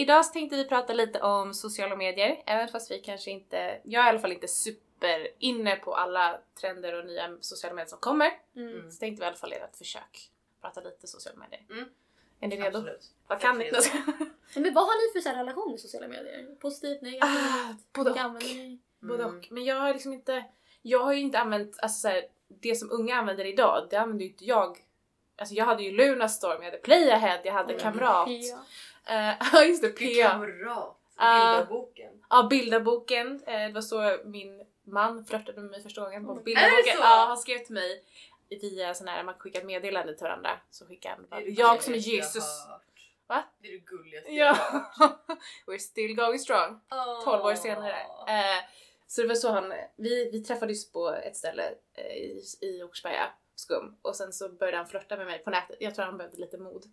Idag så tänkte vi prata lite om sociala medier, även fast vi kanske inte, jag är i alla fall inte super inne på alla trender och nya sociala medier som kommer. Mm. Så tänkte vi i alla fall göra ett försök. Prata lite sociala medier. Mm. Är ni redo? Absolut. Vad kan ni? Men vad har ni för så relation med sociala medier? Positivt, negativt? Ah, både och. ni? Både Mm. och. Men jag har liksom inte, jag har ju inte använt, alltså så här, det som unga använder idag, det använder ju inte jag. Alltså jag hade ju Lunarstorm, jag hade Playahead, jag hade Oj, Kamrat. Ja. Eh, Ja just det, PA. kamrat. Ah. Bildarboken. Ja, bildarboken. Eh, Det var så min man flörtade med mig första gången på Mm. bildarboken. Ja, han skrev till mig via sån här, man skickar meddelande till varandra. Så skickar han bara, jag som är jag Jesus. Va? Det är det gulligaste jag Ja, hört. we're still going strong. 12 år senare. Eh, så det var så han, vi, vi träffades på ett ställe eh, i, i Åkersberga, skum. Och sen så började han flörta med mig på nätet. Jag tror han behövde lite mod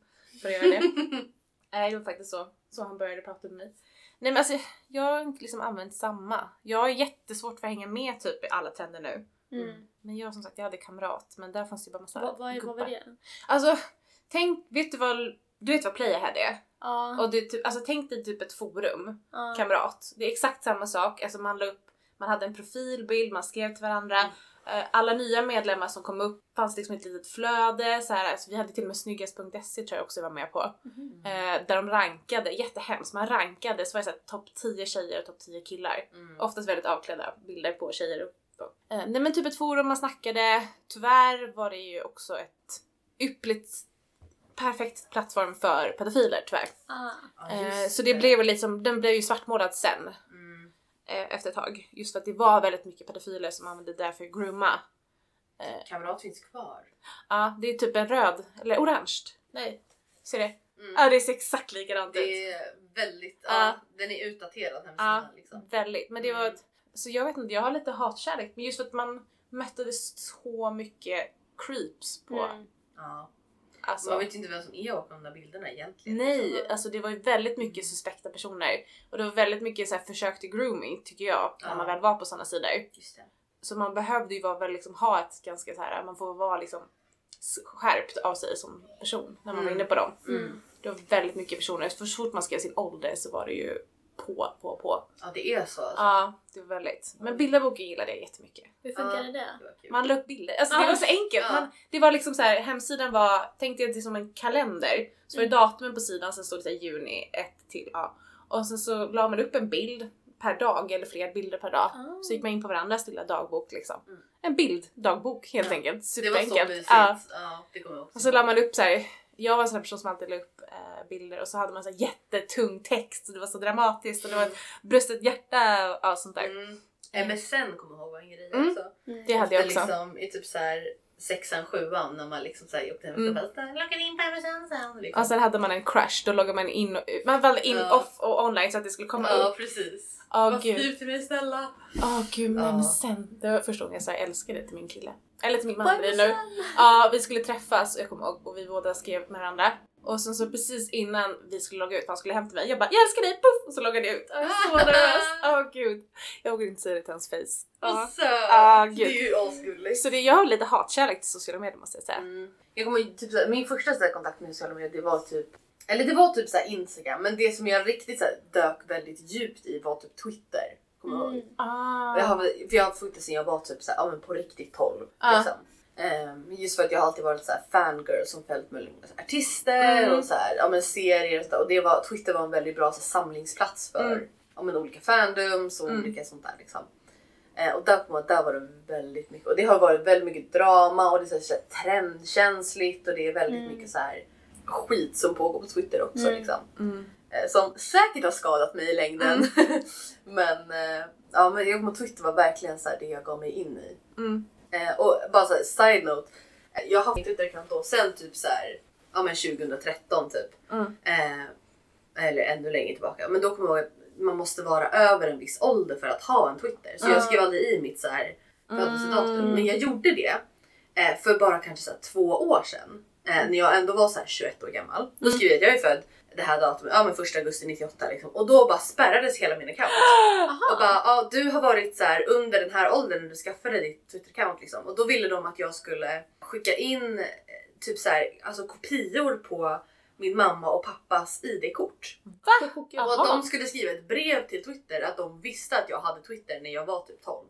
för att göra det. Eh, det var faktiskt så, så han började prata med mig. Nej men alltså jag har inte liksom använt samma. Jag har jättesvårt för att hänga med typ i alla trender nu. Mm. Men jag som sagt, jag hade kamrat men där fanns det ju bara massa Vad, vad, är- vad var det? Alltså, tänk, vet du vad, du vet vad Playahead är? Ja. Och det typ, alltså tänk dig typ ett forum, ja. kamrat. Det är exakt samma sak, alltså man la upp, man hade en profilbild, man skrev till varandra. Mm. Eh, Alla nya medlemmar som kom upp fanns liksom ett litet flöde, så här, alltså vi hade till och med snyggast.se tror jag också var med på. Mhm. Eh, där de rankade, jättehemskt, man rankade så var det topp 10 tjejer och topp 10 killar. Mm. Oftast väldigt avklädda bilder på tjejer. Och, och. Eh, nej men typ ett forum man snackade. Tyvärr var det ju också ett yppligt perfekt plattform för pedofiler tyvärr. Ah. Eh, just så det blev väl liksom, den blev ju svartmålad sen Mm. Eh, efter ett tag. Just för att det var väldigt mycket pedofiler som använde det där för att grooma. Eh, Kamrat finns kvar. ja, det är typ en röd, eller orange. Nej, ser det? Mm. Ja, det ser exakt likadant ut. Det är väldigt, Ja. ja, den är utdaterad Ja, hemsidan liksom. väldigt. Men det var Mm. ett, så jag vet inte, jag har lite hatkärlek. Men just för att man mötte så mycket creeps på. Mm. Ja. Alltså, Man vet ju inte vem som är bakom de där bilderna egentligen. nej, liksom. alltså det var ju väldigt mycket suspekta personer. Och det var väldigt mycket så här försök till grooming tycker jag, när Ja. man väl var på sådana sidor. Så man behövde ju vara väl liksom ha ett ganska så här, man får vara liksom skärpt av sig som person när man var Mm. inne på dem. Mm. Det var väldigt mycket personer, för så fort man skrev sin ålder så var det ju på, på, på. Ja det är så alltså. Ja, det var väldigt. Men bildarboken gillade jag jättemycket. Hur funkar Ja. det? Det. Man la upp bilder. Alltså det Ja. var så enkelt. Ja. Man, det var liksom så här, hemsidan var, tänk dig det som en kalender. Så var det datumen på sidan, sen stod det så här, juni 1 till ja. Och sen så la man upp en bild per dag eller fler bilder per dag. Ah. Så gick man in på varandras lilla dagbok liksom. Mm. En bilddagbok helt Ja. enkelt. det var så Superenkelt. mysigt. Ja. Ja. det kommer jag också Och så la man upp så här. jag var en sån här person som alltid la upp eh, bilder och så hade man så här jättetung text och det var så dramatiskt och det var ett bröstet hjärta och allt sånt där. Mm. MSN kommer jag ihåg var en grej Mm. också. Mm. Det hade jag också. Liksom, I typ så här sexan, sjuan när man liksom såhär gjort en Mm. loggar in på MSN sen. Liksom. Och sen hade man en crush, då loggade man in och man valde in Ja. off och online så att det skulle komma ja upp. precis. Åh Vad gud. skriv till mig snälla. Åh gud men Ja. sen, det var första gången jag sa jag älskade till min kille. Eller till min man nu. Ja, vi skulle träffas jag kommer ihåg och vi båda skrev med varandra. Och sen så precis innan vi skulle logga ut, han skulle hämta mig, jag bara jag älskar dig, puff! Och så loggade jag ut. Jag var så nervös. Åh gud. Jag vågar inte säga det till hans face. Söt! Ah, gud. det är ju asgulligt. Så det, jag har lite hatkärlek till sociala medier måste jag säga. Mm. Jag kommer typ, såhär, min första såhär, kontakt med sociala medier det var typ eller det var typ såhär Instagram men det som jag riktigt såhär, dök väldigt djupt i var typ Twitter. Kommer jag ihåg. Mm. Ah. Och Jag har, för jag har haft Twitter sen jag var typ såhär, ja, men på riktigt 12. Ja. Liksom. Ehm, just för att jag alltid varit såhär fangirl som följt med artister Mm. och såhär, ja, men serier och, så, och det var, Twitter var en väldigt bra så, samlingsplats för Mm. ja, men, olika fandoms och Mm. olika sånt där. Liksom. Eh, och där, jag- där var det väldigt mycket och det har varit väldigt mycket drama och det är så här, trendkänsligt och det är väldigt Mm. mycket så här skit som pågår på Twitter också. Mm. Liksom. Eh, som säkert har skadat mig i längden. men, eh, ja, men jag på Twitter var verkligen så här det jag gav mig in i. Eh, och bara så här, side note. eh, Jag har en Twitter-account då sen typ så här, ja men 2013 typ. Mm. Eh, eller ännu längre tillbaka. Men då kommer jag ihåg att man måste vara över en viss ålder för att ha en Twitter. Så jag skrev aldrig i mitt så här födelsedatum. Mm. Men jag gjorde det eh, för bara kanske så här, två år sedan. Eh, när jag ändå var så här 21 år gammal. Då Mm. skrev jag att jag är född det här datumet, ja men 1 augusti 98 liksom. Och då bara spärrades hela min account. Och bara, ja du har varit så här under den här åldern när du skaffade ditt Twitter-account liksom. Och då ville de att jag skulle skicka in eh, typ så här, alltså kopior på min mamma och pappas ID-kort. Va? Och att de skulle skriva ett brev till Twitter att de visste att jag hade Twitter när jag var typ 12.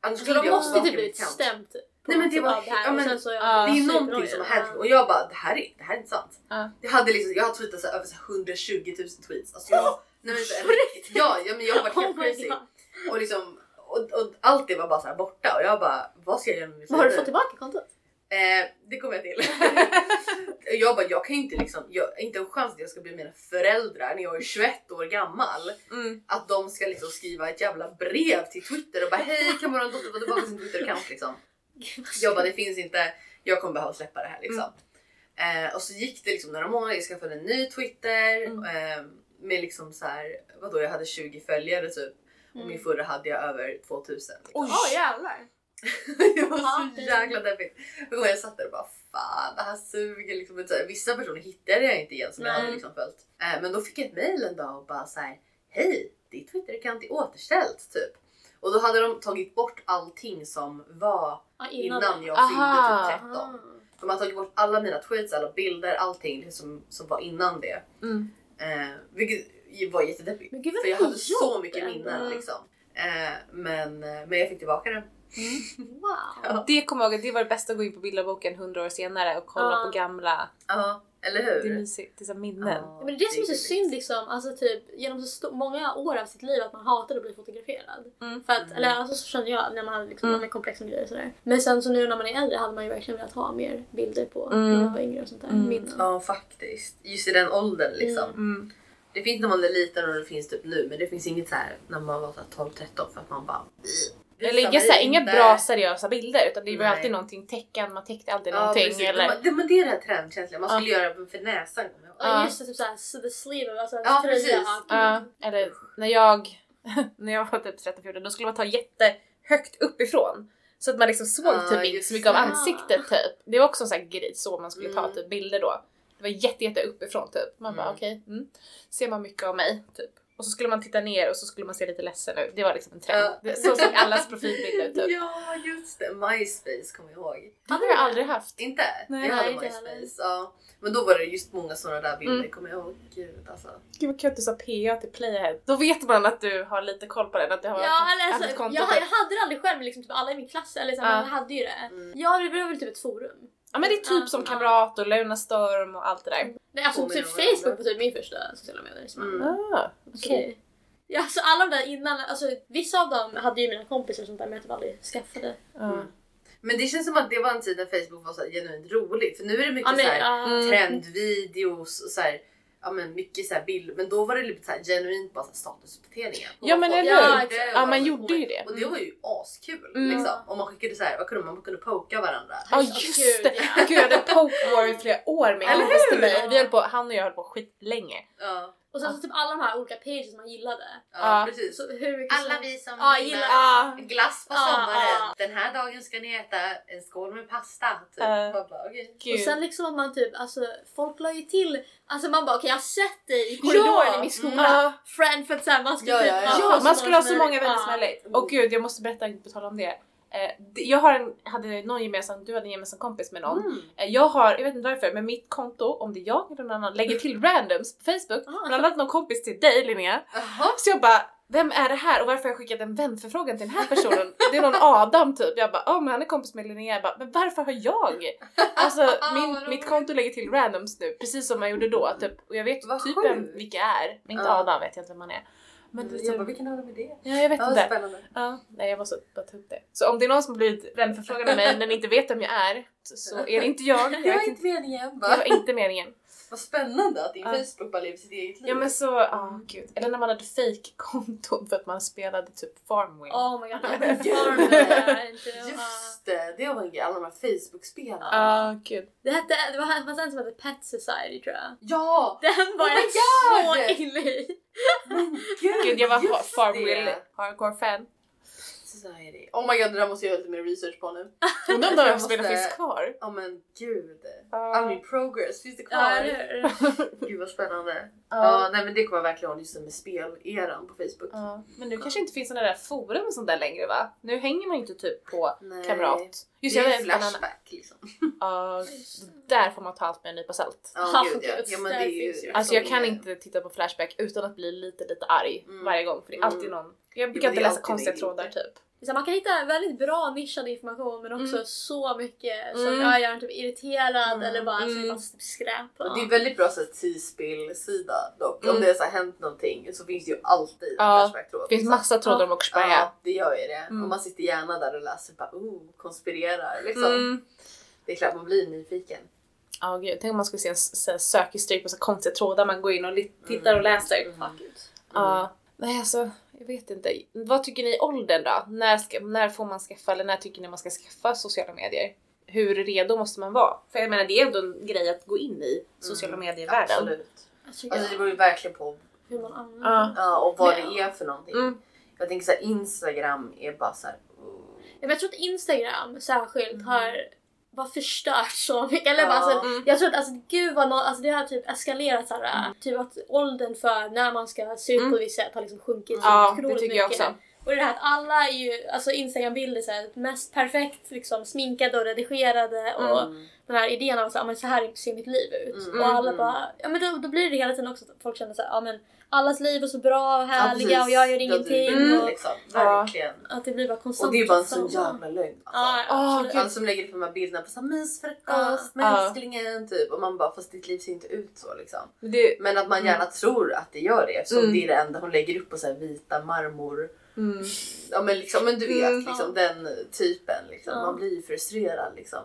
Annars Så skulle de måste typ blivit stämt. Nej, men det typ var- ja, men- så Ja. Det är någonting som har hänt och jag bara det här är, det här är inte sant. Ja. Jag hade liksom, jag har tweetat så här, över så här 120 000 tweets. Alltså jag, nej, men, ja, ja men jag har varit helt Oh my crazy. Och, liksom, och, och allt det var bara så här borta och jag bara vad ska jag göra med mitt Men har liv du fått tillbaka kontot? Eh, det kommer jag till. jag bara, jag kan ju inte liksom, jag, inte en chans att jag ska bli mina föräldrar när jag är 21 år gammal. Mm. Att de ska liksom skriva ett jävla brev till Twitter och bara hej kan våran dotter få tillbaka sin Twitter-account liksom. Jag bara det finns inte, jag kommer behöva släppa det här liksom. Eh, och så gick det liksom några månader, jag skaffade en ny Twitter Mm. eh, med liksom så här, vadå jag hade 20 följare typ och min Mm. förra hade jag över 2000. Liksom. Oj! Åh jävlar! det var så jäkla deppigt. Jag jag satt där och bara fan det här suger. Liksom. Vissa personer hittade jag inte igen som jag Nej. hade liksom följt. Eh, men då fick jag ett mail en dag och bara så här, hej ditt Twitter-account är återställt typ. Och då hade de tagit bort allting som var Ja, innan jag Aha. fyllde typ 13. Ah. De har tagit bort alla mina tweets, alla bilder, allting liksom som, som var innan det. Mm. Eh, vilket var jättedeppigt. Men gud vad För jag hade så mycket minnen liksom. Eh, men, eh, men jag fick tillbaka det. Wow. Ja. Det kommer jag ihåg, det var det bästa att gå in på bilderboken 100 år senare och kolla Ja. på gamla. Ja, eller Det är hur? mysigt, det är så minnen. Ja, Men det är det som är så synd liksom, alltså typ genom så många år av sitt liv att man hatade att bli fotograferad. Mm. För att, Mm. eller alltså så kände jag när man hade liksom, Mm. med komplexa grejer och sådär. Men sen så nu när man är äldre hade man ju verkligen velat ha mer bilder på Mm. när man var yngre och sånt där. Mm. Minnen. Ja faktiskt. Just i den åldern liksom. Mm. Det finns när man är liten och det finns typ nu men det finns inget så här när man var så här 12-13 för att man bara... Eller inga, så inga bra seriösa bilder utan det var Nej. alltid någonting tecken, man täckte alltid Ja, någonting. precis. eller, Men, det, men det är den här trendkänslan man Ja. skulle göra för näsan. Ja Ja. just det, typ såhär så the sleeve, alltså Ja, tröja. precis. Ja, Ja, eller när jag, när jag var typ 13-14 då skulle man ta jättehögt uppifrån. Så att man liksom såg Ja, typ inte så mycket av ansiktet typ. Det var också en sån här grej så man skulle ta Mm. typ bilder då. Det var jätte, jätte uppifrån typ. Man bara Mm. okej, mm. ser man mycket av mig typ. Och så skulle man titta ner och så skulle man se lite ledsen ut. Det var liksom en trend. Ja. Så såg allas profilbilder ut typ. Ja just det, MySpace kommer jag ihåg. Det har jag aldrig haft. Inte? Nej. jag hade MySpace. Ja. Men då var det just många sådana där bilder Mm. kommer jag ihåg. Gud alltså. Gud vad kul att du sa PA till Playhead. Då vet man att du har lite koll på den. Att du har Ja, eller haft alltså, jag, jag hade det aldrig själv liksom typ alla i min klass eller så, Ja. man hade ju det. Mm. Ja det var väl typ ett forum. Ja men det är typ Ja, som. Kamrat och Lunarstorm och allt det där. Nej alltså typ. Facebook var typ min första sociala medier. som Mm. Ah, okej. Ja, alltså alla de där innan, alltså vissa av dem hade ju mina kompisar sånt där men jag typ aldrig skaffade. Ja. Mm. Men det känns som att det var en tid när Facebook var så genuint rolig. För nu är det mycket Ja, men, så här. Mm. trendvideos och så här, ja men mycket så här bild. Men då var det lite så här genuint bara så statusuppdateringar. Ja, men eller hur? Ja, och man gjorde ju det. Och det var ju askul Mm. liksom. Och man skickade så här, vad kunde man? Man kunde poka varandra. Ja Åh, just det! ja. Gud jag hade poke war i flera år med hur? mig. Vi höll på, han och jag höll på skitlänge. Ja, Och sen så typ alla de här olika pages man gillade. ja, Ja. precis. Så hur mycket Alla som- vi som Ja, gillar Ja. glass på Ja, sommaren. ja. Den här dagen ska ni äta en skål med pasta. Typ. Ja. Man bara, okej. Gud. Och sen liksom att man typ, alltså folk la ju till, alltså man bara okej jag har sett dig i korridoren i min skola. Ja, Friend för att såhär man skulle Ja, typ ja, ja. ja, man skulle ha så många vänner som Ja. möjligt. Och gud jag måste berätta på tal om det. Eh, Jag har en, hade någon gemensam, du hade en gemensam kompis med någon. Mm. Eh, Jag har, jag vet inte varför, men mitt konto, om det är jag eller någon annan, lägger till randoms på Facebook. Ah. Bland annat någon kompis till dig Linnea. Jaha. Så jag bara, vem är det här och varför har jag skickat en vänförfrågan till den här personen? Det är någon Adam typ. Jag bara, oh, men han är kompis med Linnea. Jag bara, men varför har jag? Alltså Vad min, mitt konto lägger till randoms nu, precis som man gjorde då. Typ. Och jag vet Vad typ vem, vilka är. Men inte Ja. Adam vet jag inte vem han är. Men det, Jag bara, vilken av dem är det? ja, jag vet Ja, inte. spännande. Ja, nej jag måste bara ta upp det. Så om det är någon som har blivit vänförfrågad av mig men inte vet vem jag är så är det inte jag. Jag Det var inte. meningen. Det Va? var inte meningen. Vad spännande att din Ja. Facebook bara lever sitt eget liv. Ja men så, ja gud. Eller när man hade fake-konton för att man spelade typ Farmville. Oh my god. Farmville. Just det, det var en grej. Alla de här Facebook-spelarna. Ja, gud. Det hette, det var en som hette Pet Society tror jag. Ja! Den var Oh jag så inne i. Men gud, Gud jag var Farmville hardcore-fan. Society. Oh my god, det där måste jag göra lite mer research på nu. Undrar om Jag de spelarna finns kvar? Ja men gud. Ja. All min progress, finns det kvar? Hur? Gud vad spännande. Ja. Ja. nej men det kommer jag verkligen ihåg just med speleran på Facebook. Ja, Men nu kanske inte finns sådana där forum och sånt där längre va? Nu hänger man ju inte typ på Nej. Kamrat. Just det är ju flashback liksom. Ja, där får man ta allt med en nypa salt. Ja, gud ja. ja men det är ju Alltså jag kan inte titta på Flashback utan att bli lite lite arg Mm. varje gång för det är alltid Mm. någon... Jag brukar inte läsa konstiga trådar typ. Så man kan hitta väldigt bra nischad information men också Mm. så mycket som Mm. ja, gör en typ irriterad Mm. eller bara Mm. mm. fast skräp. Och det är väldigt bra T-spill-sida dock. Mm. Om det har hänt någonting så finns det ju alltid Ja, Flashback-tråd. Det finns liksom. massa trådar om Åkersberga. Ja, det gör ju det. Mm. Och man sitter gärna där och läser bara oh, konspirerar liksom. Mm. Det är klart man blir nyfiken. Ja gud, tänk om man skulle se en så sökhistorik på så konstiga trådar man går in och tittar och läser. Mm. It. Ja, nej alltså jag vet inte. Vad tycker ni åldern då? När, ska, när får man skaffa eller när tycker ni man ska skaffa sociala medier? Hur redo måste man vara? För jag menar det är ändå en grej att gå in i sociala medier-världen. Absolut. Tycker Alltså det beror ju verkligen på hur man använder Ja. och vad Ja. det är för någonting. Mm. Jag tänker såhär Instagram är bara såhär... oh. Ja, men Jag tror att Instagram särskilt Mm. har bara förstört så mycket. Eller Ja. alltså, Mm. Jag tror att alltså, gud vad no, alltså, det har typ eskalerat såhär, typ att åldern för när man ska se ut på Mm. ett visst sätt har liksom sjunkit så Ja, otroligt det tycker jag mycket. också. Och det här att alla är ju, alltså Instagram-bilder såhär, mest perfekt liksom sminkade och redigerade och Mm. den här idén av att så, ja, men så här ser mitt liv ut. Mm. Och alla Mm. bara, ja men då, då blir det hela tiden också att folk känner såhär, ja men allas liv är så bra och Ja, härliga precis. och jag gör Ja, ingenting. du- Och liksom, Ja. verkligen. att det blir bara konstant Och det är bara en sån jävla lögn. Ja, Alltså. Gud. Alla som lägger upp de här bilderna på såhär mysfrukost Ja. med Ja. älsklingen typ och man bara fast ditt liv ser inte ut så liksom. Det, Men att man gärna tror att det gör det eftersom Mm. det är det enda hon lägger upp på så vita marmor. Mm. Ja men, liksom, men du vet Mm. liksom den typen liksom. Ja. Man blir frustrerad liksom.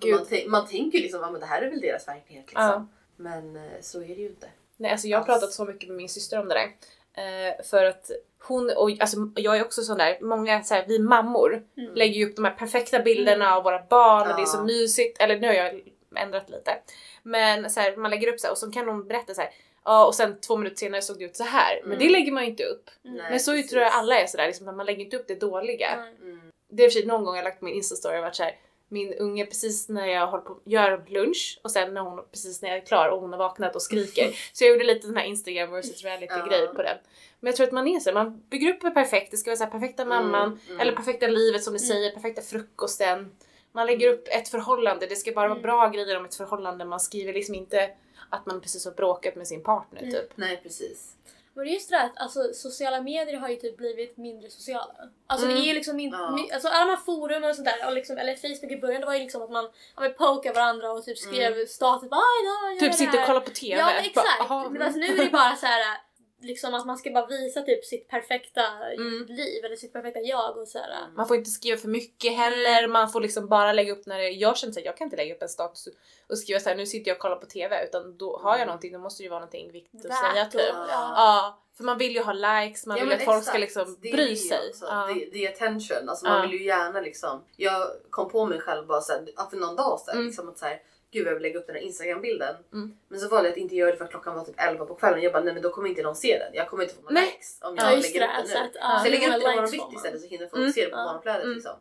Gud. Man, man tänker liksom att det här är väl deras verklighet liksom. Ja. Men eh, så är det ju inte. Nej, alltså jag har pratat så mycket med min syster om det där. Eh, för att hon, och alltså jag är också sån där, många så här, vi mammor Mm. lägger ju upp de här perfekta bilderna av våra barn och det är så mysigt. Eller nu har jag ändrat lite. Men så här, man lägger upp så här, och så kan hon berätta så här. Ja och sen två minuter senare såg det ut så här. Men Mm. det lägger man ju inte upp. Mm. Nej. Men så precis. tror jag alla är sådär, liksom, att man lägger inte upp det dåliga. Mm. Det är för sig någon gång jag har lagt på min instastory och varit såhär min unge precis när jag håller på gör lunch och sen när hon precis när jag är klar och hon har vaknat och skriker. Så jag gjorde lite den här Instagram versus reality grej Ja. på den. Men jag tror att man är så, man bygger upp det perfekt, det ska vara så här perfekta mamman Mm, mm. eller perfekta livet som du Mm. säger, perfekta frukosten. Man lägger upp ett förhållande, det ska bara vara Mm. bra grejer om ett förhållande, man skriver liksom inte att man precis har bråkat med sin partner Mm. typ. Nej precis. Men det är just det där att alltså, sociala medier har ju typ blivit mindre sociala. Alltså Mm. det är ju liksom min, Ja. alltså alla de här forum och sånt där, och liksom, eller Facebook i början, det var ju liksom att man men pokade varandra och typ skrev status bara "Aj, ja, jag gör Typ sitter och här." kollar på TV. Ja men exakt! Bara, men alltså, nu är det bara så här liksom att man ska bara visa typ sitt perfekta Mm. liv eller sitt perfekta jag och så här. Man får inte skriva för mycket heller, man får liksom bara lägga upp när det, jag känner såhär, jag kan inte lägga upp en status och skriva såhär nu sitter jag och kollar på TV utan då har jag Mm. någonting, då måste det ju vara någonting viktigt att säga och- typ. Ja. Ja, för man vill ju ha likes, man Ja, vill att folk ska liksom Det är bry sig. också. Ja. Det, det är attention. Alltså man Ja. vill ju gärna liksom. Jag kom på mig själv bara såhär, ja, för någon dag sedan Mm. liksom att såhär, gud jag vill lägga upp den här instagram-bilden. Mm. Men så valde jag att inte göra det för att klockan var typ 11 på kvällen. Jag bara nej men då kommer inte någon se den. Jag kommer inte få några likes om jag Ja lägger upp den att, nu. ja, så jag lägger upp den imorgon bitti istället så hinner folk Mm. se det på morgonflödet Mm. liksom.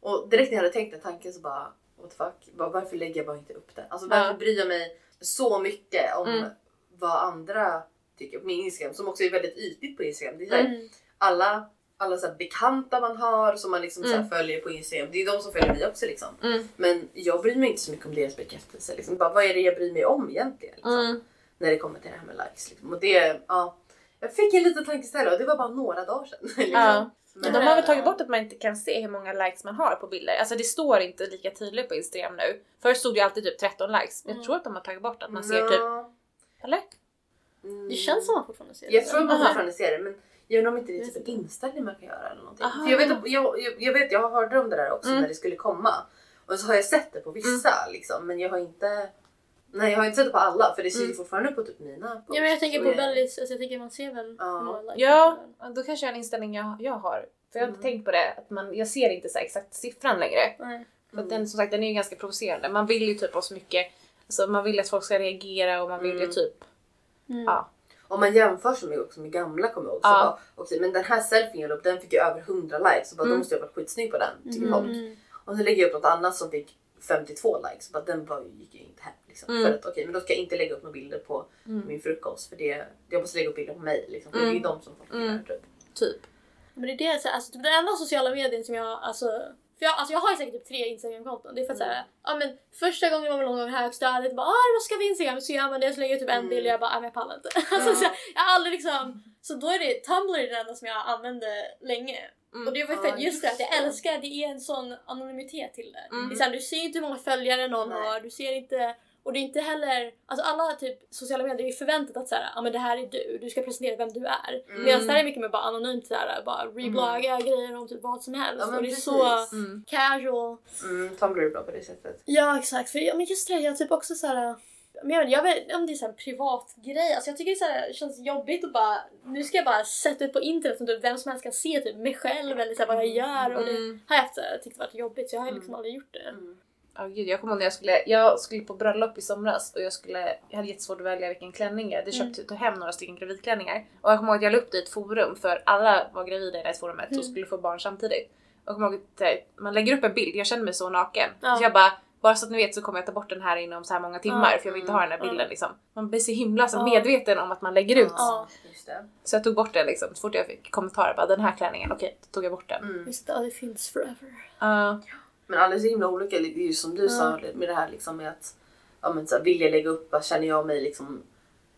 Och direkt när jag hade tänkt den tanken så bara what the fuck. Bara, varför lägger jag bara inte upp den? Alltså varför Ja. bryr jag mig så mycket om Mm. vad andra tycker på min Instagram som också är väldigt ytligt på Instagram. Det är här, Mm. alla, alla så bekanta man har som man liksom så Mm. följer på Instagram. Det är de som följer mig också liksom. Mm. Men jag bryr mig inte så mycket om deras bekräftelse. Liksom. Bara, vad är det jag bryr mig om egentligen? Liksom, Mm. När det kommer till det här med likes. Liksom. Och det, ja, jag fick en liten tankeställare och det var bara några dagar sedan. Liksom. Ja. Men de har väl äh, tagit bort att man inte kan se hur många likes man har på bilder. Alltså det står inte lika tydligt på Instagram nu. Först stod det alltid typ 13 likes. Men jag Mm. tror att de har tagit bort att man ser typ, eller? Mm. Det känns som att man fortfarande ser det. Jag tror att man fortfarande ser det men jag undrar om inte det är typ en inställning man kan göra eller någonting. Aha. För jag, vet, att- jag, jag, jag vet, jag hörde om det där också Mm. när det skulle komma. Och så har jag sett det på vissa liksom men jag har inte Nej jag har inte sett det på alla för det ser ju Mm. fortfarande på typ mina posts. Ja men jag tänker på väldigt, alltså jag tänker man ser väl Ja. Ja, då kanske jag har en inställning jag, jag har. För jag har inte Mm. tänkt på det. Att man, jag ser inte så exakt siffran längre. Nej. För att Mm. den som sagt den är ju ganska provocerande. Man vill ju typ ha så mycket, alltså man vill att folk ska reagera och man vill ju Mm. typ, Mm. ja. Om man jämför sig med, också med gamla kommer jag ihåg. Så Ja. bara, men den här selfien jag upp den fick ju över 100 likes. Så bara, Mm. Då måste jag ha varit skitsnygg på den. Tycker Mm. folk. Och så lägger jag upp något annat som fick 52 likes. Så bara, den ju- gick ju inte hem. Liksom. Mm. För att okej men då ska jag inte lägga upp några bilder på Mm. min frukost. För det, jag måste lägga upp bilder på mig. Liksom, för det är ju Mm. de som folk gillar. Mm. Typ. typ. Men det är det, så- alltså, typ den enda sociala medien som jag alltså, För jag, alltså jag har ju säkert typ tre Instagram-konton. Det är för att såhär, ja men första gången man var någon gång i högstadiet bara ah, vad ska vi Instagram? Så gör man det så lägger jag typ en Mm. bild och jag bara ah, men jag pallar inte. alltså, så jag, jag har aldrig liksom, så då är det Tumblr är det enda som jag använde länge. Mm. Och det var för just det att jag älskar det är en sån anonymitet till det. Mm. det är så här, du ser inte hur många följare någon Nej. har, du ser inte och det är inte heller, alltså alla typ sociala medier är ju förväntat att såhär, ja men det här är du, du ska presentera vem du är. Mm. Medan där är mycket mer bara anonymt såhär, bara reblogga grejer om typ vad som helst. Ja, och det är precis. så Mm. casual. Mm, Tumblr är bra på det sättet. Ja exakt, för ja, men just det, jag typ också såhär men jag vet, jag vet om det är så här en privat grej. Alltså jag tycker det, är så här, det känns jobbigt att bara... Nu ska jag bara sätta ut på internet så typ vem som helst kan se typ mig själv eller så här, vad jag gör. Och det Mm. har jag haft, så här, tyckt varit jobbigt så jag har liksom aldrig gjort det. Mm. Ja gud, jag kommer ihåg när jag skulle, jag skulle på bröllop i somras och jag, skulle, jag hade jättesvårt att välja vilken klänning jag hade Mm. köpt tog hem några stycken gravidklänningar. Och jag kommer ihåg att jag la upp det i ett forum för alla var gravida i det här forumet Mm. och skulle få barn samtidigt. Och jag kommer ihåg att eh, man lägger upp en bild, jag känner mig så naken. Ja. Så jag bara, bara så att ni vet så kommer jag ta bort den här inom så här många timmar Ja. för jag vill inte ha den här Mm. bilden liksom. Man blir så himla så Ja. medveten om att man lägger ut. Ja. just det. Så jag tog bort den liksom. Så fort jag fick kommentarer bara den här klänningen, okej då tog jag bort den. Mm. Just det, det finns forever. Ja. Men alla är så himla olika. Det är ju som du sa med det här liksom med att ja, men, så här, vill jag lägga upp, vad känner jag mig liksom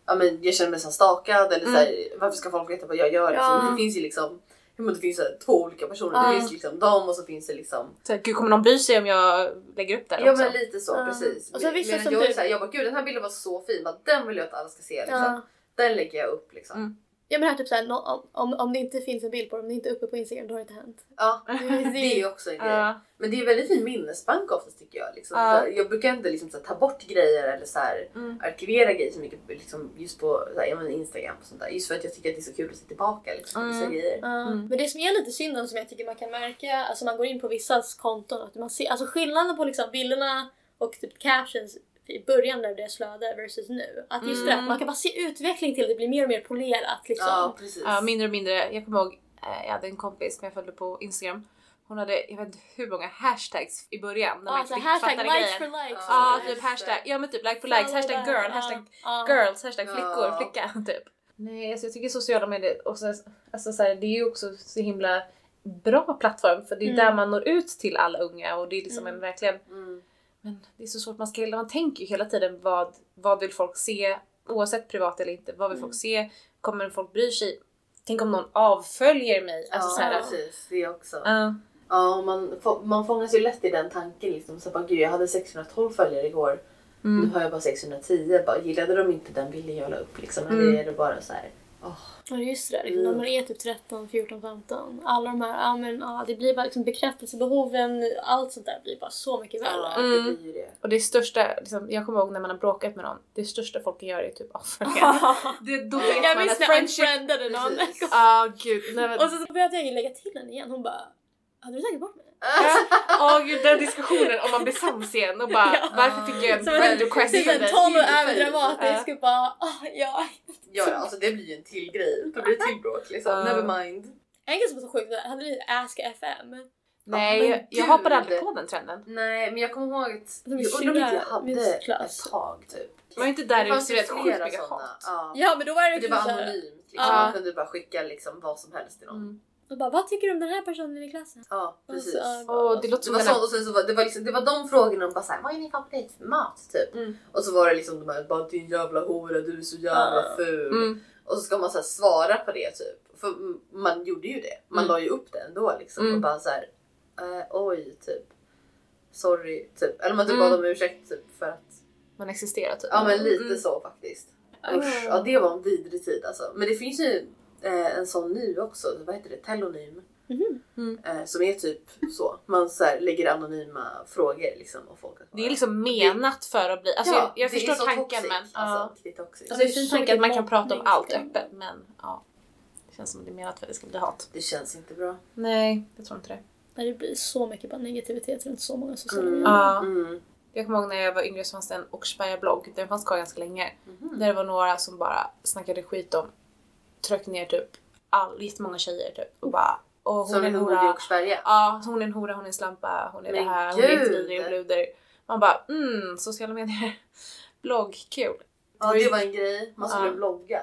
Ja men jag känner mig så här stakad eller så här, varför ska folk veta vad jag gör? Liksom? Ja. Det finns ju liksom det finns här, två olika personer. Ja. Det finns liksom dem och så finns det liksom Så här, gud kommer någon bry sig om jag lägger upp den Ja också? men lite så Ja. precis. Och så vissa Medan som jag är typ- så här, jag bara gud den här bilden var så fin, bara, den vill jag att alla ska se. Liksom. Den lägger jag upp liksom. Mm. Jag menar typ såhär, nå- om, om det inte finns en bild på dem, om det inte är uppe på Instagram, då har det inte hänt. Ja, Det, är ju också en grej. Ja. Men det är väldigt fin minnesbank oftast tycker jag. Liksom. Ja. Så här, jag brukar inte liksom, så här, ta bort grejer eller så här, Mm. arkivera grejer så mycket liksom, just på så här, Instagram och sånt där. Just för att jag tycker att det är så kul att se tillbaka liksom, på vissa Mm. grejer. Ja. Mm. Men det som är lite synd och som jag tycker man kan märka, alltså man går in på vissas konton, att man ser alltså skillnaden på liksom bilderna och typ captions i början när deras flöde versus nu. Att just det, Mm. att man kan bara se utveckling till det blir mer och mer polerat liksom. Ja precis. Ja, mindre och mindre. Jag kommer ihåg, eh, jag hade en kompis som jag följde på Instagram. Hon hade, jag vet inte hur många hashtags i början. När man Alltså inte hashtag fattade likes grejen. for likes. Ja, Ja, typ hashtag, det. ja men typ like for likes, hashtag girl, hashtag ja. girls, hashtag flickor, flicka typ. Nej, alltså jag tycker sociala medier, och så, alltså så här, det är ju också så himla bra plattform för det är Mm. där man når ut till alla unga och det är liksom Mm. en verkligen Mm. Men det är så svårt, man, ska, man tänker ju hela tiden vad, vad vill folk se oavsett privat eller inte, vad vill folk se, kommer folk bry sig? Tänk om någon avföljer mig? Alltså, ja så här, precis, det också. Ja. Ja, man, man fångas ju lätt i den tanken. Liksom. Så bara, Gud, jag hade 612 följare igår. Mm. Nu har jag bara 610. Bara, gillade de inte den bilden jag la upp? Liksom? Eller Mm. är det bara så här... Ja just det, liksom, när man är typ 13, 14, 15. Alla de här, ja men ja, det blir bara liksom bekräftelsebehoven, allt sånt där blir bara så mycket värre. Mm. det blir ju det. Och det största, liksom, jag kommer ihåg när man har bråkat med någon, det största folk göra är typ avfölja. det, då vet jag minns att när jag friendship... unfriendade någon. Ah gud, nej men... Och så började jag lägga till henne igen. Hon bara, hade du tagit bort mig? Åh gud den diskussionen om man blir sams igen och bara Ja. varför fick jag en friend request Typ en ton och överdramatisk och bara, ah, ja. Ja, ja, alltså det blir ju en till grej. Då blir det till bråk liksom. Ja. Never mind. En grej som var så sjukt, hade ni Ask FM? Nej, men jag, hoppade aldrig på den trenden. Nej, men jag kommer ihåg att... Jag undrar om inte jag hade ett tag typ. Man är inte där det det fanns rätt sjukt mycket sådana. hat. Ja. Ja men då var det det var anonymt. Liksom. Ja. Man kunde bara skicka liksom vad som helst till någon. Mm. och bara, vad tycker du om den här personen i klassen? Ja, Och precis. så, ja, Åh, det låter Det som var, så, och sen så var, det, var liksom, det var de frågorna, och bara såhär, vad är din favoritmat? Typ. Mm. Och så var det liksom de här, bara din jävla hora, du är så jävla Ja. ful. Mm. Och så ska man så här svara på det typ. För mm, man gjorde ju det. Man Mm. la ju upp det ändå liksom. Mm. Och bara så här, eh, oj typ. Sorry typ. Eller man typ Mm. bad om ursäkt typ för att. Man existerar typ. Ja men lite Mm. så faktiskt. Mm. Usch, ja det var en vidrig tid alltså. Men det finns ju eh, en sån ny också, vad heter det? Telonym. Mhm. Mm. Eh, som är typ så. Man så här, lägger anonyma frågor liksom. Och folk att Det är liksom menat för att bli... Alltså jag, jag det är förstår så tanken toxic, men... ja. Alltså, det är. Alltså det är en fin tanke att man kan prata om allt öppet men ja. Det känns som att det är menat för att det ska bli hat. Det känns inte bra. Nej, jag tror inte det. Nej, det blir så mycket bara negativitet runt så många sociala Mm. medier. Ja. Mm. Jag kommer ihåg när jag var yngre så fanns det en Oxberga-blogg, den fanns kvar ganska länge. Mhm. Där det var några som bara snackade skit om, tryckte ner typ all, jättemånga tjejer typ och bara och hon Som är en bodde i hora. Oxberga. Ja, hon är en hora, hon är en slampa, hon är Men det här, hon är gud! jättevidrig och bluder. Man bara mm, sociala medier, blogg, kul. Ja det var en grej. Man skulle Ja. blogga.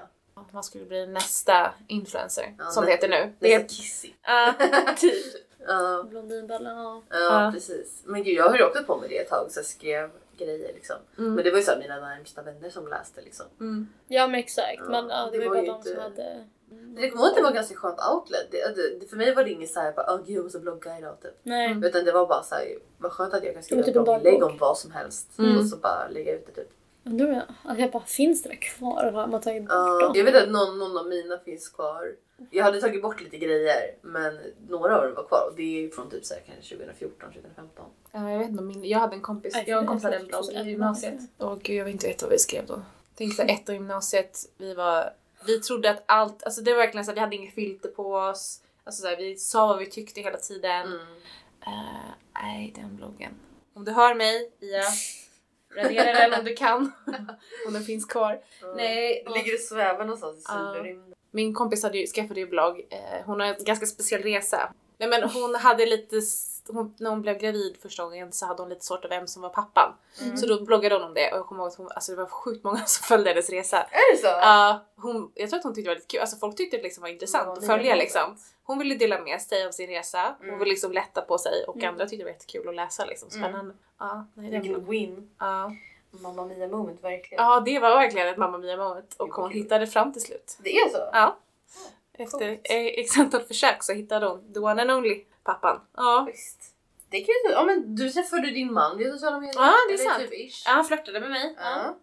Man skulle bli nästa influencer Ja, som det heter nu. Det är kissy. Ja, typ. Ja, ja. ja, precis. Men gud jag höll också på med det ett tag så jag skrev grejer liksom. Mm. Men det var ju så här mina närmsta vänner som läste liksom. Mm. Ja men exakt. Men ja, det, det var ju bara de som inte- hade... Det kommer ihåg att det var ett ganska skönt outlet. Det, det, för mig var det inget såhär åh gud jag måste blogga idag typ. Nej. Mm. Utan det var bara såhär vad skönt att jag kan skriva typ en blogginlägg om vad som helst. Mm. Och så bara lägga ut det typ. Undrar om jag, alltså jag bara, finns det där kvar? Har man tagit bort dem? jag vet att någon, någon av mina finns kvar. Jag hade tagit bort lite grejer men några av dem var kvar och det är från typ så här, kanske 2014, 2015. Ja, jag vet inte, min, jag hade en kompis, jag och en kompis hade en blogg i gymnasiet. Åh gud jag vet inte ett vad vi skrev då. Tänkte så här, ett i gymnasiet, vi var, vi trodde att allt, alltså det var verkligen så att vi hade inget filter på oss. Alltså så här, vi sa vad vi tyckte hela tiden. Mm. Eh, Nej, den bloggen. Om du hör mig, Ia, radera den om du kan. om den finns kvar. Ja. Nej, Det ligger och svävar någonstans i cyberrymden. Min kompis hade ju, skaffade ju blogg. Eh, hon har en ganska speciell resa. Nej, men hon hade lite, hon, när hon blev gravid första gången så hade hon lite svårt av vem som var pappan. Mm. Så då bloggade hon om det och jag kommer ihåg att hon, alltså det var sjukt många som följde hennes resa. Är det så? Ja, hon, jag tror att hon tyckte det var lite kul, alltså folk tyckte det liksom var intressant Ja, att följa liksom. Hon ville dela med sig av sin resa, hon Mm. ville liksom lätta på sig och Mm. andra tyckte det var jättekul att läsa liksom. Mm. Spännande. Ja, nej, Vilken win. ja. Mamma Mia moment verkligen. ja, det var verkligen ett Mamma Mia moment och hon hittade fram till slut. Det är så? Ja. Efter eh, x antal försök så hittade hon the one and only pappan. Ja. Visst. Det kan ju ja, men du träffade din man via sociala medier. Ja, det är Eller sant. Typ ish. ja, han flörtade med mig. Ja.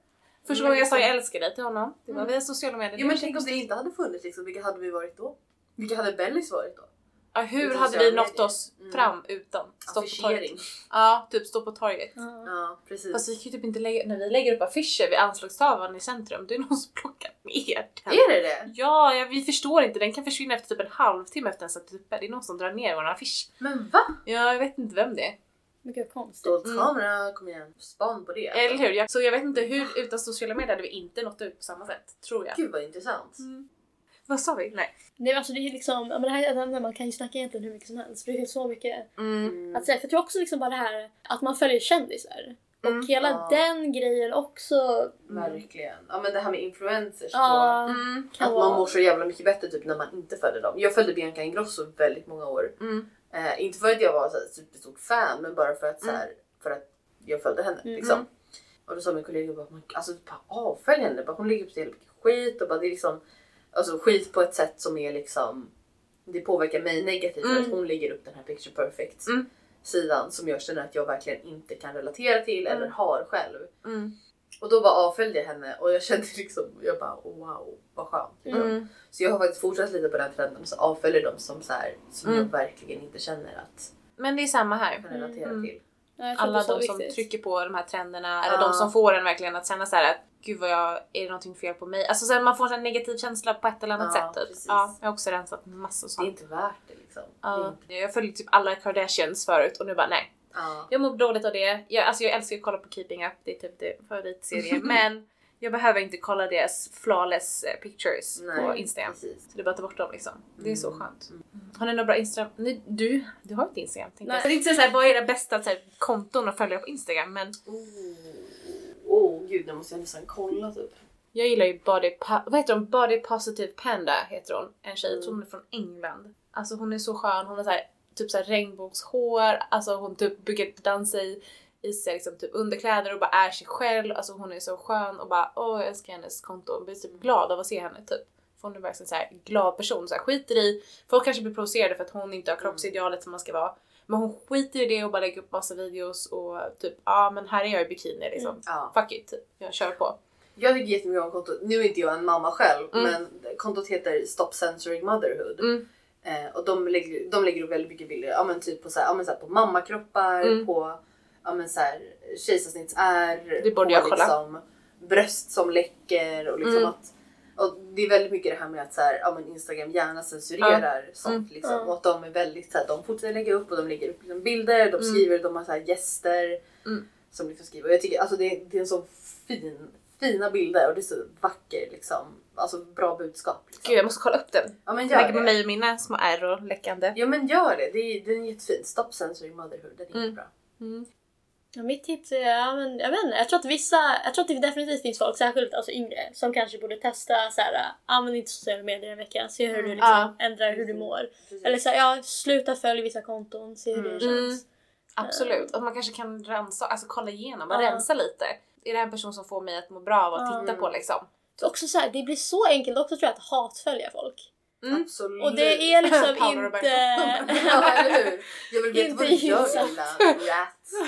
Första Men gången jag sa jag älskar dig till honom, det var Mm. via sociala medier. Jo men tänk om det inte hade funnits liksom, vilka hade vi varit då? Vilka hade Bellis varit då? Ja, hur hade vi nått medier. oss Mm. fram utan stå på torget? Affischering. Ja, typ stå på torget. Ja. Ja precis. Fast vi kan ju typ inte lägga, när vi lägger upp affischer vid anslagstavlan i centrum, det är någon som plockar ner den. Är det det? Ja, ja, vi förstår inte. Den kan försvinna efter typ en halvtimme efter den satt uppe. Det är någon som drar ner vår affisch. Men va? Ja, jag vet inte vem det är. Vad konstigt. Stolt Mm. kamera, kom igen. Span på det. alltså. Eller hur? Jag, så jag vet inte hur utan sociala medier hade vi inte nått ut på samma sätt. Tror jag. Gud vad intressant. Mm. Vad sa vi? Nej. Nej, alltså det är ju liksom, men det här är ett man kan ju snacka egentligen hur mycket som helst. För det finns så mycket Mm. Mm. att säga. För jag tror också liksom bara det här att man följer kändisar. Mm. Och hela Ja. den grejen också. Verkligen. Ja men det här med influencers Ja, Mm. kan att man mår så jävla mycket bättre typ när man inte följde dem. Jag följde Bianca Ingrosso väldigt många år. Mm. Eh, inte för att jag var så här, superstort fan men bara för att, så här, för att jag följde henne. Mm. Liksom. Och då sa min kollega bara, "Men alltså, bara avfölj henne. Bara, hon lägger upp så jävla mycket skit och bara, det är liksom alltså, skit på ett sätt som är liksom det påverkar mig negativt för Mm. att hon lägger upp den här picture perfect Mm. sidan som jag känner att jag verkligen inte kan relatera till eller Mm. har själv. Mm. Och då bara avföljde jag henne och jag kände liksom, jag bara wow vad skönt. liksom. Mm. Så jag har faktiskt fortsatt lite på den trenden och så avföljer de som, så här, som Mm. jag verkligen inte känner att Men det är samma här. kan relatera Mm. till. Ja, Alla de som viktigt. trycker på de här trenderna, eller Ja. de som får en verkligen att känna så här att gud vad jag, är det någonting fel på mig? Alltså så här, man får en negativ känsla på ett eller annat Ja, sätt. Typ. precis. Ja, jag har också rensat massor Det är sånt. inte värt det liksom. Det är Ja. inte- Jag följde typ alla Kardashians förut och nu bara nej. Ja. Jag mår dåligt av det. Jag, alltså jag älskar att kolla på Keeping Up, det är typ det favoritserien. men jag behöver inte kolla deras flawless eh, pictures på Nej, Instagram. precis. Så det är bara att ta bort dem liksom. Det är så Mm. skönt. Har ni några bra Instagram? Ni, du, du har inte Instagram tänkte jag. Nej. Jag tänkte säga såhär, vad är era bästa så här, konton att följa på Instagram? Men Åh oh, gud, nu måste jag nästan kolla typ. jag gillar ju Body, Po- vad heter hon? Body Positive Panda heter hon. En tjej, jag Mm. hon är från England. Alltså hon är så skön, hon har så här, typ så här regnbågshår, alltså hon typ brukar dansa i, i sig liksom typ underkläder och bara är sig själv. Alltså hon är så skön och bara åh jag älskar hennes konto och blir typ glad av att se henne typ. För hon är verkligen så här glad person, så här, skiter i, folk kanske blir provocerade för att hon inte har kroppsidealet som man ska vara. Men hon skiter i det och bara lägger upp massa videos och typ ja ah, men här är jag i bikini liksom. Mm. Ja. Fuck it, typ. jag kör på. Jag tycker jättemycket om kontot. Nu är inte jag en mamma själv Mm. men kontot heter Stop Censoring Motherhood. Mm. Eh, och de lägger, de lägger upp väldigt mycket bilder ja, men typ på, så här, ja, men så här, på mammakroppar, Mm. på ja, men så här, kejsarsnittsärr, Det borde på liksom, bröst som läcker och liksom Mm. att och det är väldigt mycket det här med att så här, ja, men Instagram gärna censurerar sånt. Mm. Liksom, Ja. och att de är väldigt så här, de fortsätter lägga upp och de lägger upp liksom, bilder, de Mm. skriver, de har så här, gäster Mm. som liksom skriver. Och jag tycker alltså, det, det är en så fin, fina bilder och det är så vacker liksom. Alltså bra budskap. Liksom. Gud jag måste kolla upp den. ja men gör Lägger på mig och mina små ärr och läckande. Ja men gör det, det är, den är jättefin. Stop censoring motherhood, den är Mm. jättebra. Mm. Ja, mitt tips är, ja, men, jag vet inte, jag tror att vissa, jag tror att det definitivt finns folk, särskilt alltså yngre, som kanske borde testa så här, använd inte sociala medier en vecka, se hur du Mm, liksom ja. ändrar hur du mår. Precis. Eller så här, ja, sluta följa vissa konton, se hur det Mm. känns. Absolut. Och man kanske kan rensa, alltså kolla igenom, Ja. rensa lite. Är det här en person som får mig att må bra av att Ja. titta på liksom? Så också så här, det blir så enkelt också tror jag att hatfölja folk. Mm. Absolut. Och det är liksom inte... ja, eller hur? Jag vill veta vad du gör lilla rat.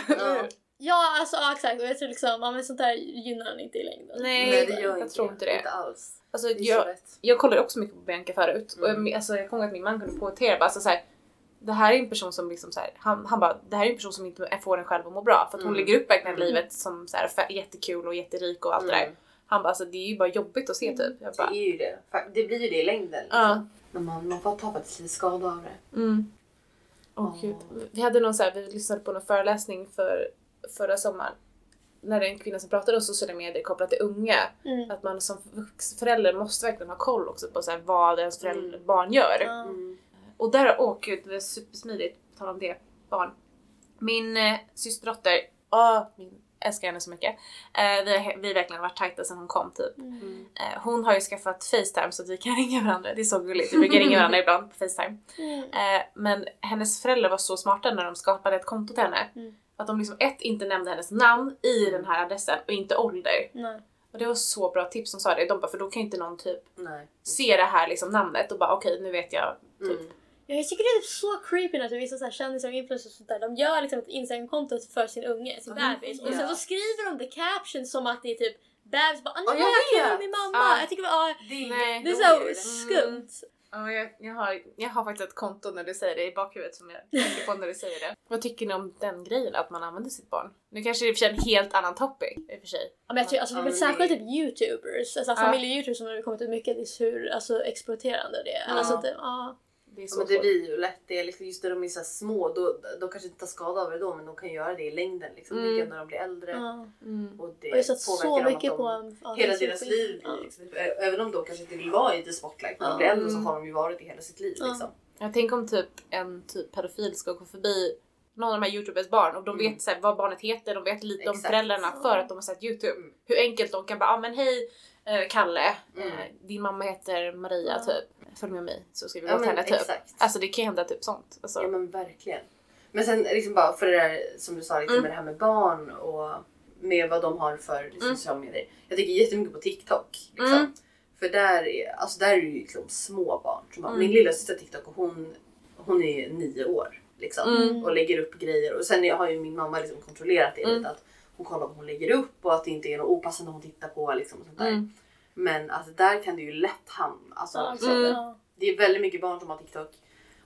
Ja. Ja, alltså ja, exakt. Och jag tror liksom, ja, men sånt där gynnar en inte i längden. Nej, Nej det gör jag inte tror inte det. Inte alls. Alltså, Det jag, jag kollade också mycket på Bianca förut och Mm. jag, alltså, jag kommer ihåg att min man kunde poängtera bara alltså, så här, det här är en person som liksom så här, han, han bara, det här är en person som inte får en själv att må bra för att hon Mm. lägger upp verkligen Mm. livet som så här, jättekul och jätterik och allt det där. Mm. Han bara alltså det är ju bara jobbigt att se typ. Jag bara, Det är ju det. Det blir ju det i längden. Liksom. Ja. Men man, man får ta faktiskt lite skada av det. mm. Ja. gud. Vi hade någon så här, vi lyssnade på någon föreläsning för förra sommaren när det är en kvinna som pratade om sociala medier kopplat till unga. Mm. Att man som förälder måste verkligen ha koll också på så här, vad ens föräldrar, Mm. barn gör. Mm. Och där, åh gud, det var supersmidigt. Tala om det, barn. Min eh, systerdotter, åh, min, älskar henne så mycket. Eh, vi, har, vi har verkligen varit tajta sedan hon kom typ. Mm. Eh, hon har ju skaffat Facetime så att vi kan ringa varandra. Det är så gulligt. Vi brukar ringa varandra ibland på Facetime. Mm. Eh, men hennes föräldrar var så smarta när de skapade ett konto till henne. Mm. Att de liksom ett inte nämnde hennes namn i den här adressen och inte ålder. Nej. Och det var så bra tips som sa det. De bara, för då kan inte någon typ Nej. se det här liksom namnet och bara okej nu vet jag. Typ. Mm. Ja, Jag tycker det är typ så creepy när vissa så här kändisar och influencers och sånt där, de gör liksom ett Instagramkonto för sin unge, sin Ja, bebis. Och sen så skriver de the caption som att det är typ bebis bara nej jag jag kul vet. min mamma. Ja. Jag tycker bara, ja, Det det är så skumt. Ja, jag, jag, har, jag har faktiskt ett konto när du säger det i bakhuvudet som jag tänker på när du säger det. Vad tycker ni om den grejen att man använder sitt barn? Nu kanske det är för sig en helt annan topic i och för sig. Ja, men jag tycker, alltså, det är väl särskilt typ youtubers, alltså Ja. familje-youtubers som har kommit ut mycket, hur alltså, exploaterande det är. Ja. Alltså, det, ja. Det är Ja, så men det blir ju lätt det. Liksom just när de är så små, då, de kanske inte tar skada av det då men de kan göra det i längden. Liksom. Mm. Det är när de blir äldre. ja. Mm. Och det Och så påverkar dem mycket att på de, en, ja, hela är deras så liv. Ja. Liksom. Även om de kanske inte vill vara i the spotlight när de Ja. blir äldre så Mm. har de ju varit i hela sitt liv. Ja. Liksom. Jag tänker om typ en typ pedofil ska gå förbi någon av de här youtubers barn och de Mm. vet så här, vad barnet heter, de vet lite om Exakt. föräldrarna för att de har sett youtube. Mm. Hur enkelt de kan bara, ah, men hej Kalle, Mm. eh, din mamma heter Maria typ. Följ med mig så ska vi gå Ja, till henne typ. exakt. Alltså det kan ju hända typ sånt. Alltså, Ja men verkligen. Men sen liksom bara för det där som du sa liksom, Mm. med det här med barn och med vad de har för liksom, Mm. sociala medier. Jag tänker jättemycket på TikTok. Liksom. Mm. För där är, alltså, där är det ju liksom små barn. Som Mm. Min lilla syster TikTok och hon, hon är nio år. Liksom, Mm. Och lägger upp grejer. Och sen har ju min mamma liksom kontrollerat det Mm. lite. Att hon kollar vad hon lägger upp och att det inte är något opassande hon tittar på. Liksom, och sånt där. Mm. Men alltså, där kan det ju lätt hamna. Alltså, Mm. ja. det är väldigt mycket barn som har TikTok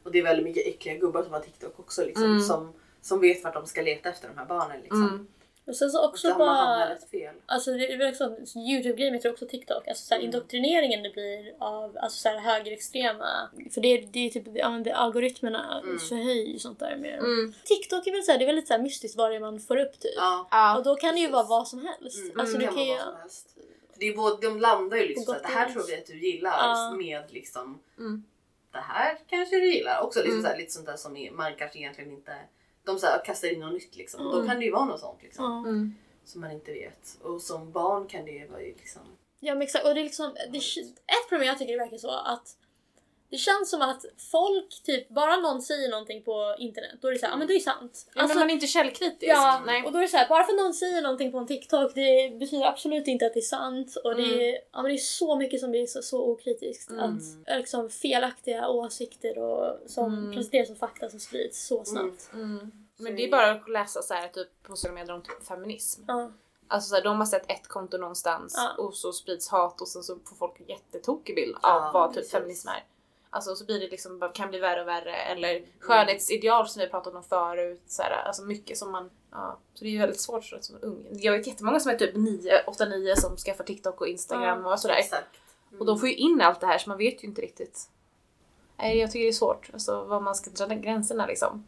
och det är väldigt mycket äckliga gubbar som har TikTok också liksom, Mm. som, som vet vart de ska leta efter de här barnen. Liksom. Mm. Och sen så också bara, fel. alltså det är väl också Youtube-grejen men jag tror också TikTok, alltså såhär, Mm. indoktrineringen det blir av alltså, såhär, högerextrema, för det, är- det är typ ja, men det, algoritmerna Mm. förhöjer sånt där mer. Mm. TikTok är väl såhär, det är väldigt såhär mystiskt vad det är man får upp typ. Ja. Ja. Och då kan det ju vara vad som helst. Mm. Alltså det du kan ju... vara vad som helst. Det är både, de landar ju liksom så att det här tror vi att du gillar Ja. med liksom Mm. det här kanske du gillar. Också liksom Mm. så här, lite sånt där som är, man kanske egentligen inte de så här, kastar in något nytt liksom. Då Mm. kan det ju vara något sånt liksom. Mm. som man inte vet. Och som barn kan det ju vara ju liksom ja men exakt. Och det är liksom, det, ett problem jag tycker det verkar så att det känns som att folk, typ bara någon säger någonting på internet, då är det såhär, ja men det är sant. Ja, men man är inte källkritisk. Ja, Nej. och då är det så här, bara för att någon säger någonting på en TikTok det betyder absolut inte att det är sant. Och det, är, ja, men det är så mycket som blir så, så okritiskt. Mm. Att eh, liksom, felaktiga åsikter och, som Mm. presenteras som fakta som sprids så snabbt. Mm. Men det är bara att läsa så här, typ, på sociala medier om typ feminism. Ja. Alltså så här, de har sett ett konto någonstans Ja. och så sprids hat och sen så får folk en jättetokig bild Ja, av vad typ precis. feminism är. Alltså så blir det liksom, kan bli värre och värre. Eller skönhetsideal som vi pratat om förut. Så här, alltså mycket som man... Ja. Så det är ju väldigt svårt jag, som ung. Jag vet jättemånga som är typ 8-9 som skaffar TikTok och Instagram och sådär. Mm. Och de får ju in allt det här så man vet ju inte riktigt. Nej, jag tycker det är svårt. Alltså vad man ska dra gränserna liksom.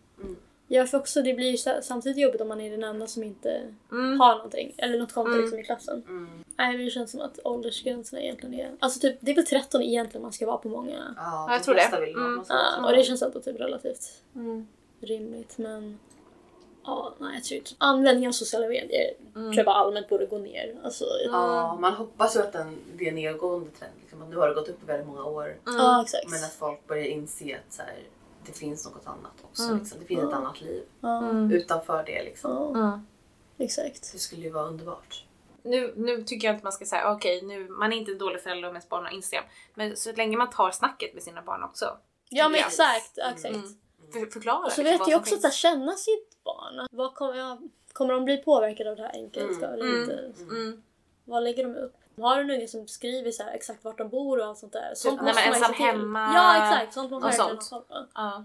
Ja, för också det blir ju sa- samtidigt jobbigt om man är den enda som inte Mm. har någonting. Eller något konto Mm. liksom i klassen. Mm. Nej, det känns som att åldersgränserna egentligen är... Alltså typ, det är väl 13 egentligen man ska vara på många. Ja, jag de tror det. Vill Mm. Ja, och det känns ändå typ relativt Mm. rimligt men... Ja, nej jag tror inte. Användningen av sociala medier Mm. tror jag bara allmänt borde gå ner. Alltså, Ja, man hoppas ju att den, det är nedgående trend. Liksom, att nu har det gått upp i väldigt många år. Mm. Ja, exakt. Men att folk börjar inse att så här, det finns något annat också. Mm. Liksom. Det finns ett annat liv Mm. utanför det. Liksom. Mm. exakt. Det skulle ju vara underbart. Nu, nu tycker jag inte man ska säga okej, nu man är inte en dålig förälder om ens barn har Instagram. Men så länge man tar snacket med sina barn också. Ja men exakt, exakt. Mm. För, förklara Och så liksom vet vad jag också finns. att känna sitt barn. Vad kommer, jag, kommer de bli påverkade av det här engelska eller Mm. inte? Mm. Vad lägger de upp? Har du en unge som skriver så här, exakt vart de bor och allt sånt där? Sånt nej, men ensam hemma Ja exakt, sånt måste man verkligen ha koll på.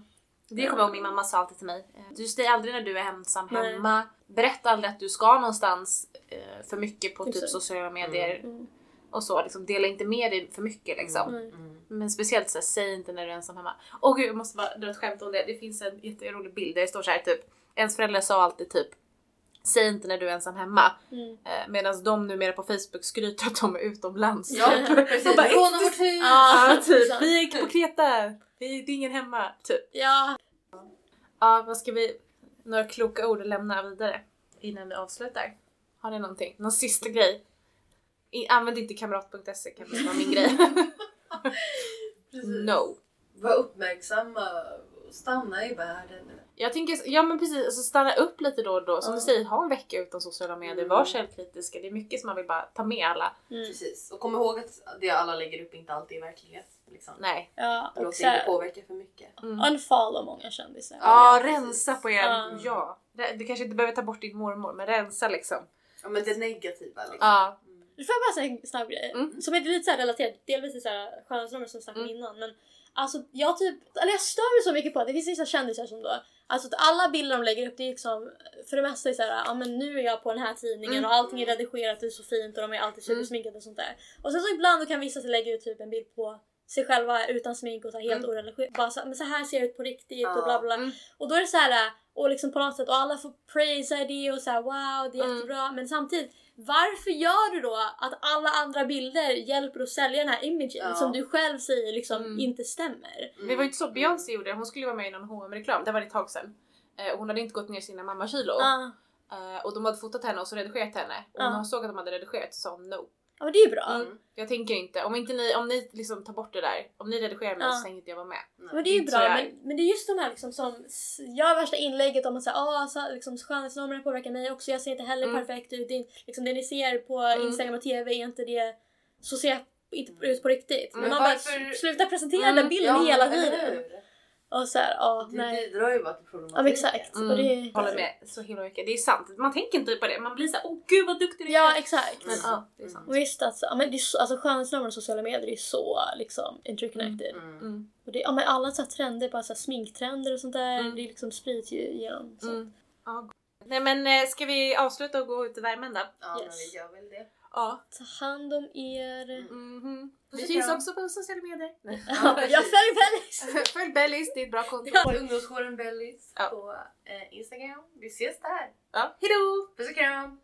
Det kommer jag ihåg min mamma sa alltid till mig. Du säger aldrig när du är ensam Nej. hemma. Berätta aldrig att du ska någonstans eh, för mycket på typ sociala medier Mm. och så. Liksom, dela inte med dig för mycket liksom. Mm. Mm. Men speciellt så här, säg inte när du är ensam hemma. Åh gud jag måste bara dra ett skämt om det. Det finns en jätterolig bild där det står så här typ. Ens föräldrar sa alltid typ Säg inte när du är ensam hemma. Mm. Eh, Medan de numera på Facebook skryter att de är utomlands. Ja, precis. Bara, Låna vårt hus! Ja, typ. Vi gick på Kreta. Vi, det är ingen hemma. Typ. Ja, Ja, vad ska vi... Några kloka ord att lämna vidare innan vi avslutar? Har ni någonting? Någon sista grej? I, använd inte kamrat.se kan det vara min grej. Precis. no. Var uppmärksamma och stanna i världen. Jag tänker, ja men precis, alltså stanna upp lite då och då. Som Ja. du säger, ha en vecka utan sociala medier. Mm. Var källkritiska. Det är mycket som man vill bara ta med alla. mm. Precis. Och kom ihåg att det alla lägger upp inte alltid är verklighet. Liksom. Nej. ja och Låt dig inte påverka för mycket. Mm. unfollow många kändisar. Ja, Ja, rensa på er. Ja. Ja. Det- Du kanske inte behöver ta bort din mormor, men rensa liksom. Ja men det negativa liksom. Ja. Mm. Du får jag bara säga en snabb grej Mm. som är lite så här relaterad, delvis till skönhetsnormer som vi snackade om Mm. innan. Men alltså jag typ, eller jag stör mig så mycket på att det finns vissa kändisar som då, alltså att alla bilder de lägger upp det är liksom för det mesta är så här, ja men nu är jag på den här tidningen Mm. och allting är redigerat, det är så fint och de är alltid Mm. supersminkade och sånt där. Och sen så ibland då kan vissa lägga ut typ en bild på sig själva utan smink och så här helt Mm. oreligiöst. Bara så, men så här ser jag ut på riktigt och Ja. bla bla. Mm. Och då är det så här och liksom på något sätt och alla får praisa det och så här wow det är Mm. jättebra men samtidigt varför gör du då att alla andra bilder hjälper att sälja den här imagen Ja. som du själv säger liksom Mm. inte stämmer? Det var ju inte så Beyoncé gjorde, hon skulle ju vara med i någon hm reklam det var det ett tag sedan. Eh, hon hade inte gått ner sina mammakilo. Ja, Eh, och de hade fotat henne och så redigerat henne. Och Ja. när hon såg att de hade redigerat så sa hon no. Ja men det är ju bra. Mm. Jag tänker inte, om inte ni, om ni liksom tar bort det där, om ni redigerar mig Ja. så tänker inte jag vara med. Men det är ju så bra, men, men det är just de här liksom som gör värsta inlägget om att säga ah, så, liksom, skönhetsnormerna påverkar mig också, jag ser inte heller Mm. perfekt ut. Det, liksom, det ni ser på Mm. Instagram och TV är inte det, så ser jag inte ut på riktigt. Men, Men man varför- bara sluta presentera Mm, den bilden hela eller tiden. Och så här, ja, Det nej. bidrar ju bara till problematiken. Ja men exakt. Mm. Och det, Håller med så himla mycket. Det är sant. Man tänker inte på det. Man blir såhär, åh gud vad duktig du är. Ja exakt. Men ja, det är sant. Och visst att ja, men det är så, alltså, skönhetsnormer och sociala medier är så liksom interconnected. Mm. Mm. Och det, ja, men alla så här, trender, bara så här, sminktrender och sånt där, Mm. det liksom sprids ju genom. Så. Mm. Ja. Nej men eh, ska vi avsluta och gå ut i värmen då? Ja men Yes. vi gör väl det. Ja. Ta hand om er. Mhm. Vi Vi finns kan- också på sociala medier. Nej. Ja, jag följer Bellis! Följ Bellis, det är ett bra konto. På ungdomsjouren Bellis Ja. på eh, Instagram. Vi ses där. Ja. Hejdå! Puss och kram!